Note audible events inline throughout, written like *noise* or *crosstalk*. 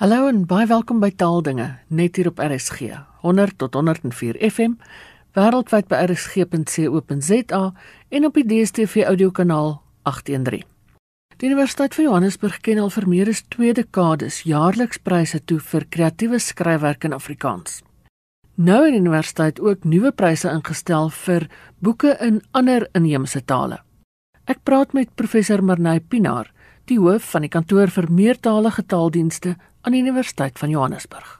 Hallo en baie welkom by Taaldinge net hier op RSG 100 tot 104 FM wêreldwyd by rsg.co.za en op die DStv audiokanaal 813. Die Universiteit van Johannesburg ken al vir meer as 2 dekades jaarliks pryse toe vir kreatiewe skryfwerk in Afrikaans. Nou het die universiteit ook nuwe pryse ingestel vir boeke in ander inheemse tale. Ek praat met professor Marnay Pinaar, die hoof van die kantoor vir meertalige taaldienste aan die Universiteit van Johannesburg.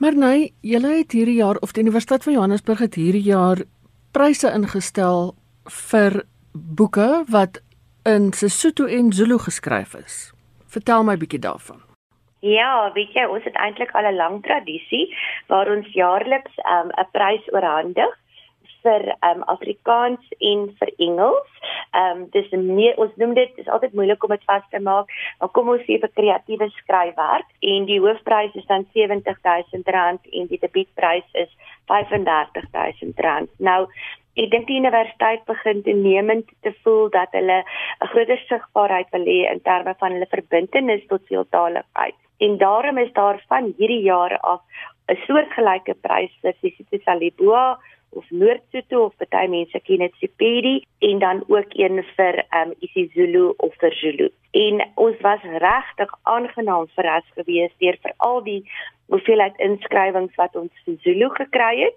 Maar nee, julle het hierdie jaar of die Universiteit van Johannesburg het hierdie jaar pryse ingestel vir boeke wat in Sesotho en Zulu geskryf is. Vertel my bietjie daarvan. Ja, weet jy, ons het eintlik al 'n lang tradisie waar ons jaarliks ehm, 'n um, prys oorhandig vir um, Afrikaans en vir Engels. Ehm um, dis meer ons noem dit is altyd moeilik om dit vas te maak. Maar kom ons sê vir kreatiewe skryfwerk en die hoofprys is dan R70000 en die debuutprys is R35000. Nou Ek dink die universiteit begin te neemend te voel dat hulle 'n groter sigbaarheid wil hê in terme van hulle verbintenis tot veeltaligheid. En daarom is daar van hierdie jaar af 'n soortgelyke prys vir Sisithu Saliboa of Noord-Sotho of baie mense ken dit Sepedi en dan ook een vir um isiZulu of vir Zulu. En ons was regtig aangenaam verras geweest deur vir al die hoeveelheid inskrywings wat ons vir Zulu gekry het.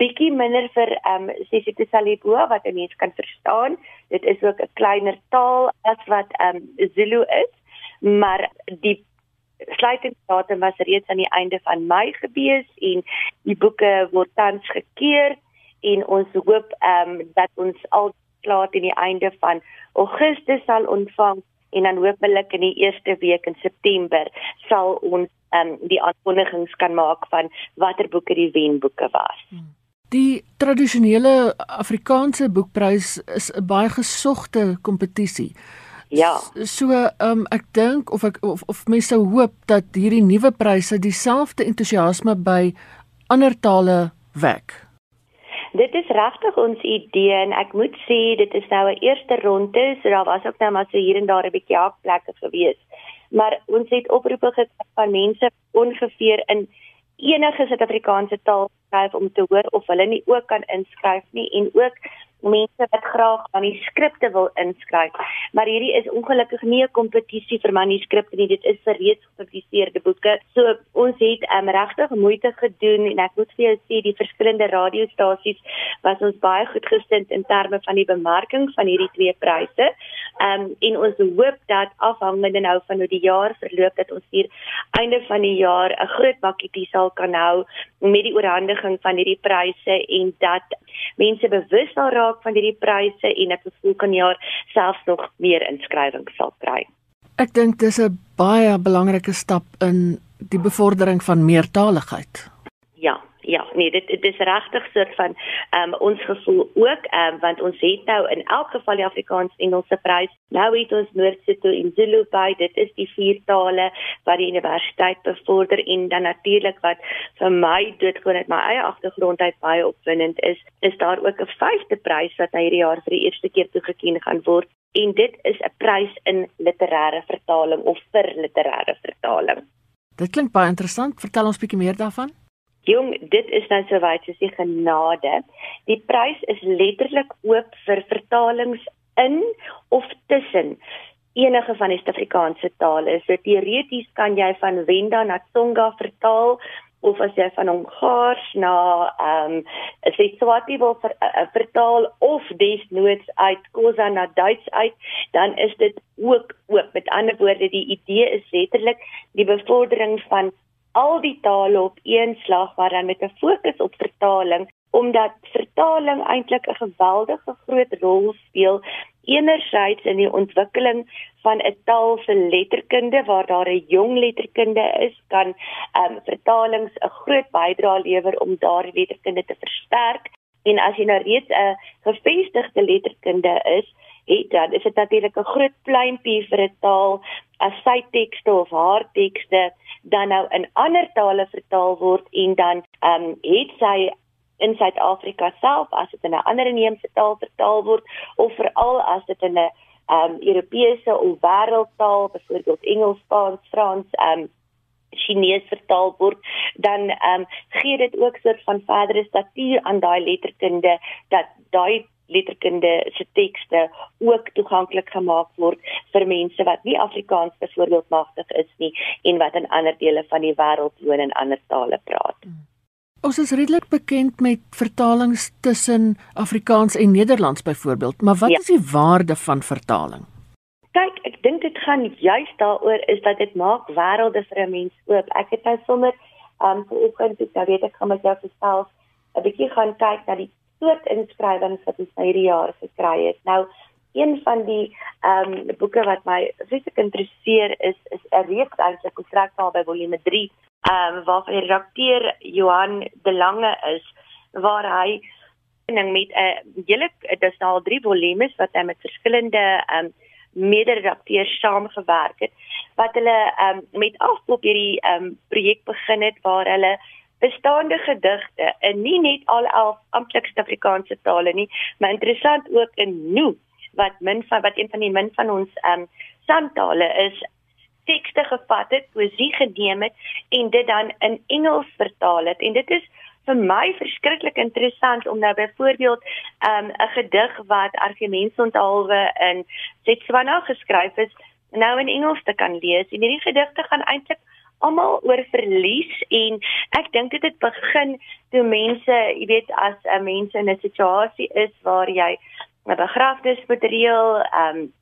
Bietjie minder vir um Sesotho Salibo wat 'n mens kan verstaan. Dit is ook 'n kleiner taal as wat um Zulu is, maar die sluitingsdatum was reeds aan die einde van Mei gewees en die boeke word tans gekeur en ons hoop ehm um, dat ons al klaar teen die einde van Augustus sal ontvang en dan hopelik in die eerste week in September sal ons ehm um, die aankondigings kan maak van watter boeke die wenboeke was. Hmm. Die tradisionele Afrikaanse boekprys is 'n baie gesogte kompetisie. Ja. So ehm um, ek dink of ek of, of mense sou hoop dat hierdie nuwe pryse dieselfde entoesiasme by ander tale wek. Dit is regtig ons idee en ek moet sê dit is nou 'n eerste ronde, so daar was ook nou maar so hier en daar 'n bietjie hakplekke gewees. Maar ons het oproepe gekry van mense ongeveer in enige Suid-Afrikaanse taal skryf om te hoor of hulle nie ook kan inskryf nie en ook mense wat graag manuskripte wil inskryf. Maar hierdie is ongelukkig nie 'n kompetisie vir manuskripte nie, dit is vir reeds gepubliseerde boeke. So ons het um, regtig moeite gedoen en ek moet vir jou sê die verskillende radiostasies was ons baie goed gesind in terme van die bemarking van hierdie twee pryse. Ehm um, en ons hoop dat afhangende nou van hoe die jaar verloop dat ons hier einde van die jaar 'n groot bakkie sal kan hou met die oorhandiging van hierdie pryse en dat mense bewus sal raak van hierdie pryse en dat ons volgende jaar selfs nog meer inskrywings sal kry. Ek dink dis 'n baie belangrike stap in die bevordering van meertaligheid. Ja, nee, dit dit is regtig soort van ehm um, ons gevoel ook ehm um, want ons het nou in elk geval die Afrikaans Engelse prys. Nou het ons Noord-Sotho en Zulu by. Dit is die vier tale wat die universiteit bevorder en dan natuurlik wat vir my doodgewoon uit my eie agtergrond uit baie opwindend is, is daar ook 'n vyfde prys wat hierdie jaar vir die eerste keer toegekend gaan word en dit is 'n prys in literêre vertaling of vir literêre vertaling. Dit klink baie interessant. Vertel ons bietjie meer daarvan. Jong, dit is nou so wyd soos die genade. Die prys is letterlik oop vir vertalings in of tussen enige van die Suid-Afrikaanse tale. So teoreties kan jy van Wenda na Tsonga vertaal of as jy van Hongaars na ehm um, Seswati wil ver, uh, vertaal of desnoods uit Khoza na Duits uit, dan is dit ook oop. Met ander woorde, die idee is letterlik die bevordering van al die tale op een slag maar dan met 'n fokus op vertaling omdat vertaling eintlik 'n geweldige groot rol speel enerzijds in die ontwikkeling van 'n taal se letterkunde waar daar 'n jong letterkunde is kan um, vertalings 'n groot bydrae lewer om daardie letterkunde te versterk. En as jy nou reeds 'n gevestigde letterkunde is het dan is dit natuurlik 'n groot pleintjie vir 'n taal as sy tekste of haar tekste dan nou in ander tale vertaal word en dan ehm um, het sy in Suid-Afrika self as dit in 'n ander inheemse taal vertaal word of veral as dit in 'n ehm um, Europese of wêreldtaal byvoorbeeld Engels, Spaans, Frans ehm um, Chinees vertaal word, dan ehm um, gee dit ook soort van verdere statuur aan daai letterkunde dat daai letterkunde se tekste ook toeganklik gemaak word vir mense wat nie Afrikaans byvoorbeeld magtig is nie en wat in ander dele van die wêreld woon en ander tale praat. Ons is redelik bekend met vertalings tussen Afrikaans en Nederlands byvoorbeeld, maar wat ja. is die waarde van vertaling? Kyk, ek dink dit gaan juis daaroor is dat dit maak wêrelde vir 'n mens oop. Ek het nou sommer um vir oggend ek nou weet ek gaan met jou gesels 'n bietjie gaan kyk na die soort inskrywings wat ons nou hierdie jaar gekry het. Nou een van die ehm um, boeke wat my vreeslik interesseer is is 'n reeks eintlik kontrek daar by volume 3 ehm um, waarvan die redakteur Johan De Lange is waar hy en met 'n uh, hele dit is nou al 3 volumes wat hy met verskillende ehm um, mede-redakteurs saamgewerk het wat hulle ehm um, met afkoop hierdie ehm um, projek begin het waar hulle bestaande gedigte in nie net al 11 amptelike Suid-Afrikaanse tale nie, maar interessant ook in Nou wat min van wat een van die min van ons ehm um, sandtale is tekste gevat het, poesie geneem het en dit dan in Engels vertaal het. En dit is vir my verskriklik interessant om nou byvoorbeeld ehm, 'n um, gedig wat argumentsonthaalwe in Setswana geskryf is nou in Engels te kan lees. En hierdie gedigte gaan eintlik almal oor verlies en ek dink dit het begin toe mense, jy weet, as 'n uh, mens in 'n situasie is waar jy 'n begrafnis moet reël, ehm um,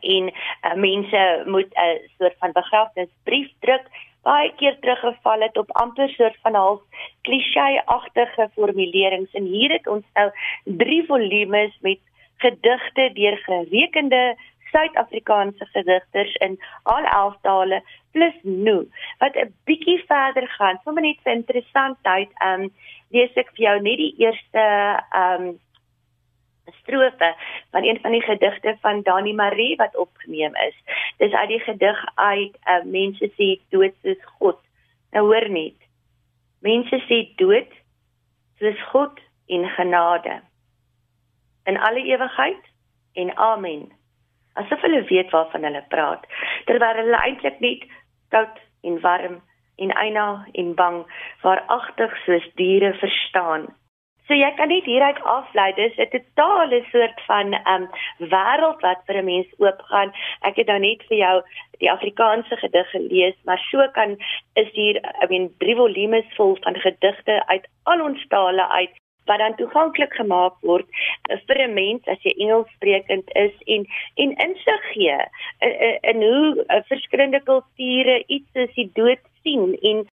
en uh, mense moet 'n uh, soort van begrafnisbrief druk. Baie keer teruggeval het op amper soort van half klisjé-agtige formulerings. En hier het ons nou drie volumes met gedigte deur gerekende Suid-Afrikaanse gedigters in al 11 tale plus nou wat 'n bietjie verder gaan. Sommige net vir interessantheid, ehm um, lees ek vir jou net die eerste ehm um, strofe van een van die gedigte van Dani Marie wat opgeneem is. Dis uit die gedig uit uh, Mense sê dood soos God. Nou hoor net. Mense sê dood soos God en genade in alle ewigheid en amen asof hulle weet waarvan hulle praat terwyl hulle eintlik net koud en warm en eina en bang waaragtig soos diere verstaan. So jy kan net hieruit aflei dis 'n totale soort van um wêreld wat vir 'n mens oopgaan. Ek het nou net vir jou die Afrikaanse gedig gelees maar so kan is hier i mean drie volumes vol van gedigte uit al ons tale uit wat dan toeganklik gemaak word eh, vir 'n mens as jy Engels sprekend is en en insig gee in, in, in hoe uh, verskillende kulture iets soos die dood sien en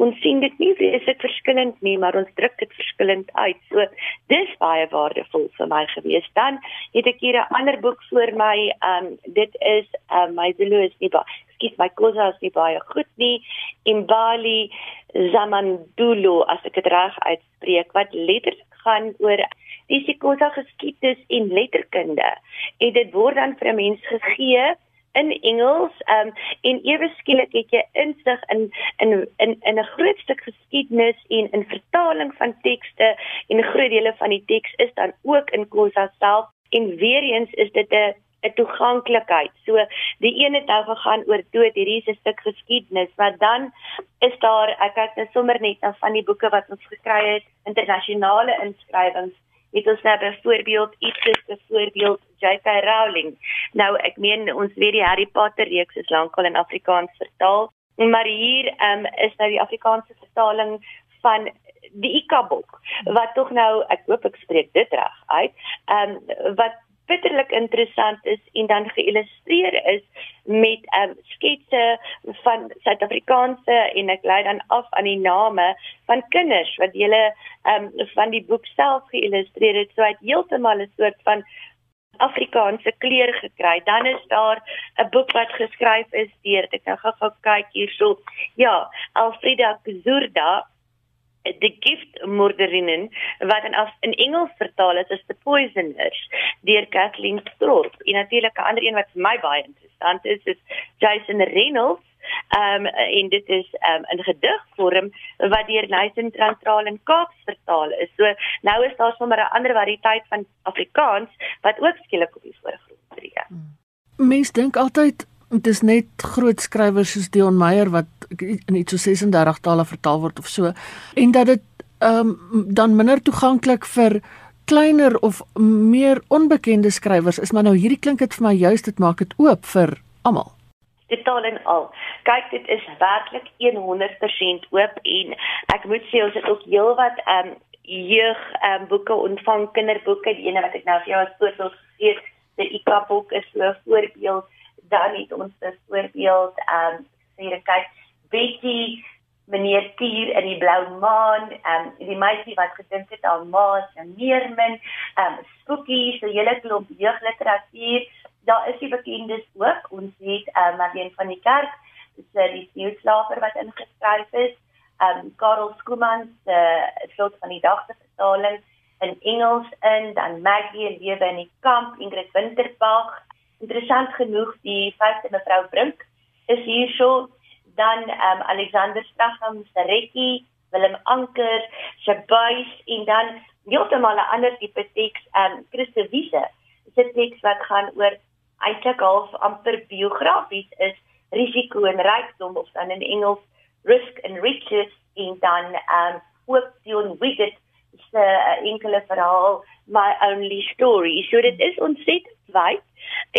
ons sien dit nie is dit verskillend nie maar ons druk dit verskillend uit. So dis baie waardevol vir my gewees dan het ek hier 'n ander boek voor my um dit is um, my Zulu is nie baie skiet my kosa is nie baie goed nie. In Bali Zamandulo as ek dit reg uitspreek wat letterlik gaan oor die Sikosa geskiedenis en letterkunde. En dit word dan vir 'n mens gegee in Engels um, en ewe skielik het jy insig in in in in 'n groot stuk geskiedenis en in vertaling van tekste en 'n groot dele van die teks is dan ook in Khoza self en weer eens is dit 'n 'n toeganklikheid. So die een het nou gegaan oor dood, hierdie is 'n stuk geskiedenis, maar dan is daar ek kyk net sommer net na van die boeke wat ons gekry het, internasionale inskrywings het ons nou byvoorbeeld iets soos byvoorbeeld J.K. Rowling. Nou ek meen ons weet die Harry Potter reeks is lankal in Afrikaans vertaal, maar hier um, is nou die Afrikaanse vertaling van die Ikabok wat tog nou ek hoop ek spreek dit reg uit. Ehm um, wat bitterlik interessant is en dan geïllustreer is met um, sketse van Suid-Afrikaanse en ek lei dan af aan die name van kinders wat hulle um, van die boek self geïllustreer het so uit heeltemal 'n soort van Afrikaanse kleur gekry. Dan is daar 'n boek wat geskryf is deur ek nou gou-gou kyk hierso. Ja, Alfreda Kuzurda the gift moorderinnen wat in, in Engels vertaal is as the poisoners deur Kathleen Strop. En natuurlik 'n ander een wat vir my baie interessant is is Jason Reynolds. Ehm um, en dit is ehm um, 'n gedigvorm wat deur Nathan Transtraal in Kaaps vertaal is. So nou is daar sommer 'n ander variëteit van Afrikaans wat ook skielik op die voorgrond tree. Mense dink altyd Dit is net groot skrywers soos Dion Meyer wat in iets so 36 tale vertaal word of so en dat dit ehm um, dan minder toeganklik vir kleiner of meer onbekende skrywers is maar nou hierdie klink dit vir my juist dit maak dit oop vir almal totaal en al. Kyk, dit is werklik 100% oop en ek moet sê ons het ook heelwat ehm um, jeug ehm um, boeke ontvang, kinderboeke, die ene wat ek nou vir jou as voorbeeld gegee het, die IKA boek is 'n voorbeeld. Dan het ons 'n voorbeeld ehm um, sê kyk, Betty meneer Tier in die blou maan, ehm um, die meisie wat gedink het aan Maas en Meermin, ehm um, spooky, so hele klomp jeugliteratuur daar is die bekendes ook. Ons het ehm um, Marlene van die Kerk, dis uh, die sneeuslaper wat ingeskryf is. Ehm um, Karel Skooman se uh, slot van die dag se vertaling in Engels in, dan Maggie lewe in die kamp Ingrid Winterbag. Interessant genoeg die vyfde mevrou Brink is hierso dan ehm um, Alexander Stracham se Rekkie, Willem Anker se buis en dan heeltemal 'n ander tipe teks ehm um, Christe Wiese se teks wat gaan oor eintlik half amper biografies is risiko en rykdom of dan in Engels risk and riches. En dan um ook Dion Wiggett se uh, enkele verhaal my only story. So dit is ontsettend wyd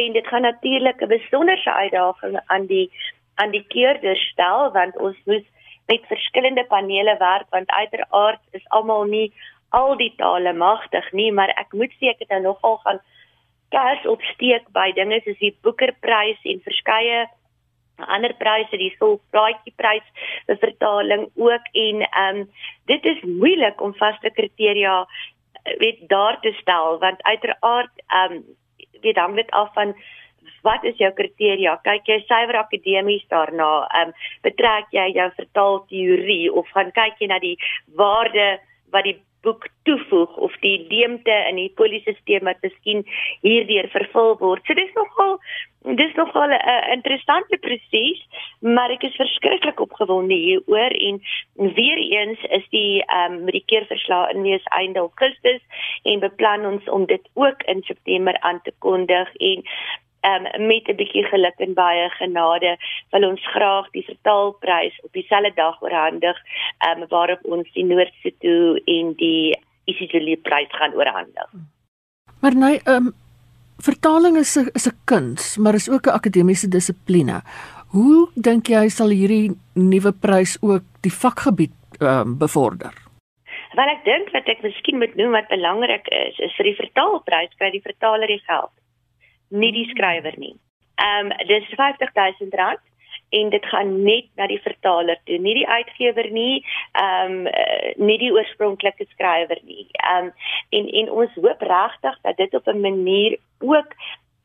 en dit gaan natuurlik 'n besonderse uitdaging aan die aan die keerders stel want ons moet met verskillende panele werk want uiteraard is almal nie al die tale magtig nie maar ek moet sê ek het nou nogal gaan kers opsteek by dinge soos die Boekerprys en verskeie ander pryse, die Solpraatjie prys vir vertaling ook en ehm um, dit is moeilik om vaste kriteria weet daar te stel want uiteraard ehm um, weet hang dit af van wat is jou kriteria? Kyk jy suiwer akademies daarna, ehm um, betrek jy jou vertaalteorie of gaan kyk jy na die waarde wat die boek toevoeg of die leemte in die polisiesisteem wat miskien hierdeur vervul word. So dis nogal dis nogal 'n interessante proses, maar ek is verskriklik opgewonde hieroor en weer eens is die ehm um, met die keerverslag in wees einde Augustus en beplan ons om dit ook in September aan te kondig en um, met 'n bietjie geluk en baie genade wil ons graag die vertaalprys op dieselfde dag oorhandig um, waarop ons die Noord-Sotho en die isiZulu prys gaan oorhandig. Maar nee, um, vertaling is 'n is 'n kuns, maar is ook 'n akademiese dissipline. Hoe dink jy sal hierdie nuwe prys ook die vakgebied um, bevorder? Wel ek dink wat ek miskien moet noem wat belangrik is, is vir die vertaalprys kry die vertaler die geld nie die skrywer nie. Ehm um, dis R50000 en dit gaan net na die vertaler toe, nie die uitgewer nie, ehm um, nie die oorspronklike skrywer nie. Ehm um, en en ons hoop regtig dat dit op 'n manier ook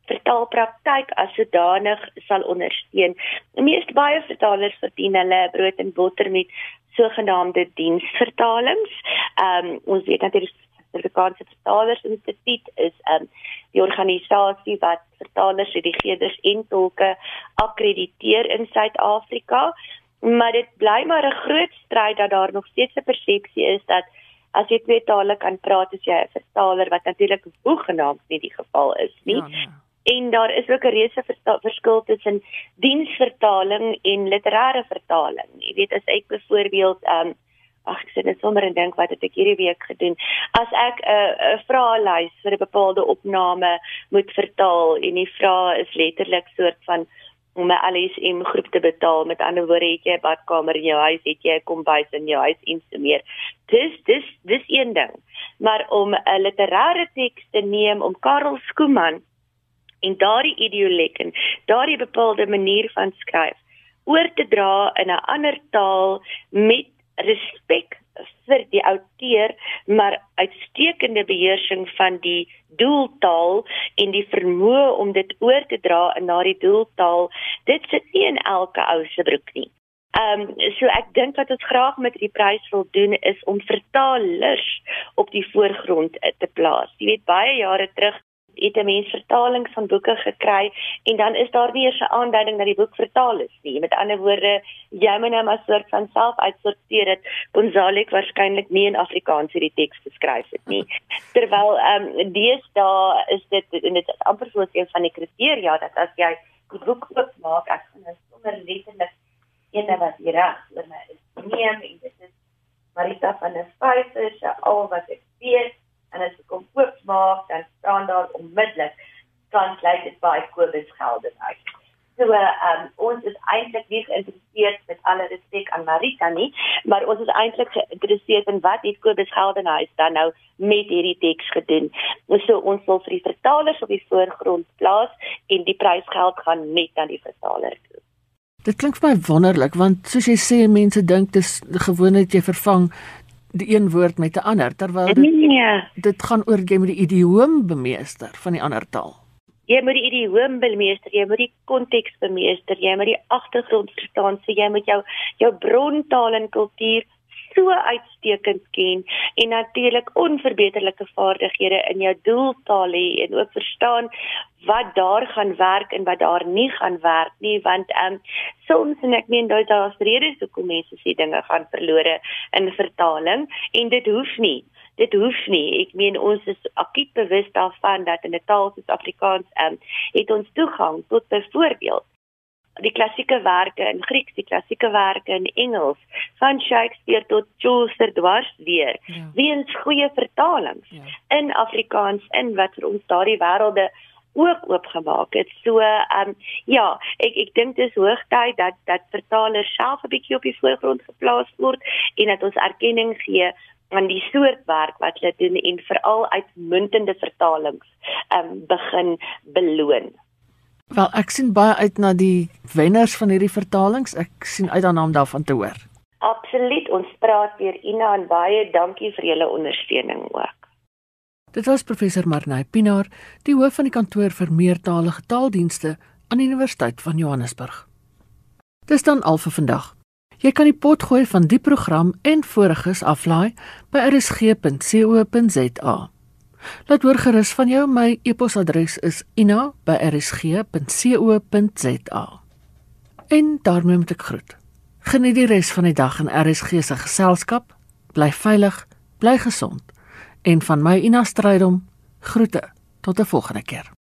vertaalpraktyk as sodanig sal ondersteun. Die meeste baie vertalers verdien hulle brood en botter met sogenaamde diensvertalings. Ehm um, ons weet natuurlik Suid-Afrikaanse Vertalers Instituut is um die organisasie wat vertalers, redigeerders en tolke akkrediteer in Suid-Afrika. Maar dit bly maar 'n groot stryd dat daar nog steeds 'n persepsie is dat as jy twee tale kan praat, is jy 'n vertaler wat natuurlik hoegenaamd nie die geval is nie. Ja, nee. En daar is ook 'n reuse verskil tussen diensvertaling en literêre vertaling. Jy weet as ek byvoorbeeld um ag ek sê net sommer en dink wat het ek hierdie week gedoen? As ek 'n uh, 'n vraelys vir 'n bepaalde opname moet vertaal en die vrae is letterlik soort van om 'n LSM groep te betaal met ander woorde het jy 'n badkamer in jou huis het jy 'n kombuis in jou huis en so meer. Dis dis dis een ding. Maar om 'n literêre teks te neem om Karel Skooman en daardie idiolek en daardie bepaalde manier van skryf oor te dra in 'n ander taal met respek vir die outeur maar uitstekende beheersing van die doeltaal en die vermoë om dit oor te dra in daardie doeltaal dit sit nie in elke ou se broek nie. Ehm um, so ek dink wat ons graag met die prys wil doen is om vertalers op die voorgrond te plaas. Jy weet baie jare terug het 'n mens vertalings van boeke gekry en dan is daar nie eers 'n aanduiding dat die boek vertaal is nie. Met ander woorde, jy moet nou maar soort van self uitsorteer dat Gonzalek waarskynlik nie in Afrikaans hierdie teks geskryf het nie. *laughs* Terwyl ehm um, deesdae is dit en dit is amper soos een van die kriteria dat as jy boek oopmaak, ek gaan nou sommer letterlik een wat hier reg oor my is neem en dit is Marita van der Vyver se al wat ek weet en as ek oopmaak, dan staan daar onmiddellik translated by Kobus Geldenhuys. So um, ons is eintlik nie geïnteresseerd met alle respek aan Marita nie, maar ons is eintlik geïnteresseerd in wat het Kobus Geldenhuys dan nou met hierdie teks gedoen. So ons wil vir die vertalers op die voorgrond plaas en die prysgeld gaan net aan die vertaler toe. Dit klink vir my wonderlik want soos jy sê mense dink dis gewoon dat jy vervang die een woord met 'n ander terwyl dit nee. dit gaan oor jy moet die idioom bemeester van die ander taal jy moet die idioom bemeester, jy moet die konteks bemeester, jy moet die agtergrond verstaan, so jy moet jou jou brontaal en kultuur so uitstekend ken en natuurlik onverbeterlike vaardighede in jou doeltaal hê en ook verstaan wat daar gaan werk en wat daar nie gaan werk nie want ehm um, soms en ek meen daar is redes hoekom mense sê dinge gaan verlore in vertaling en dit hoef nie dit hoef nie. Ek meen ons is akkiet bewus daarvan dat in 'n taal soos Afrikaans ehm um, het ons toegang tot byvoorbeeld die klassieke werke in Grieks, die klassieke werke in Engels, van Shakespeare tot Chaucer dwars deur. Ja. Weens goeie vertalings ja. in Afrikaans in wat vir ons daardie wêrelde ook oopgemaak het. So ehm um, ja, ek ek dink dis hoogtyd dat dat vertalers self 'n bietjie op die voorgrond geplaas word en dat ons erkenning gee aan die soort werk wat hulle doen en veral uitmuntende vertalings ehm um, begin beloon. Wel ek sien baie uit na die wenners van hierdie vertalings. Ek sien uit daarna om daarvan te hoor. Absoluut. Ons praat weer Ina en baie dankie vir julle ondersteuning ook. Dit was professor Marnay Pinaar, die hoof van die kantoor vir meertalige taaldienste aan die Universiteit van Johannesburg. Dis dan al vir vandag. Jy kan die pot gooi van die program en voriges aflaai by rsg.co.za. Laat hoor gerus van jou. My e-posadres is ina@rsg.co.za. En daarmee moet ek groet. Geniet die res van die dag in RSG se geselskap. Bly veilig, bly gesond. En van my Ina Strydom groete tot 'n volgende keer.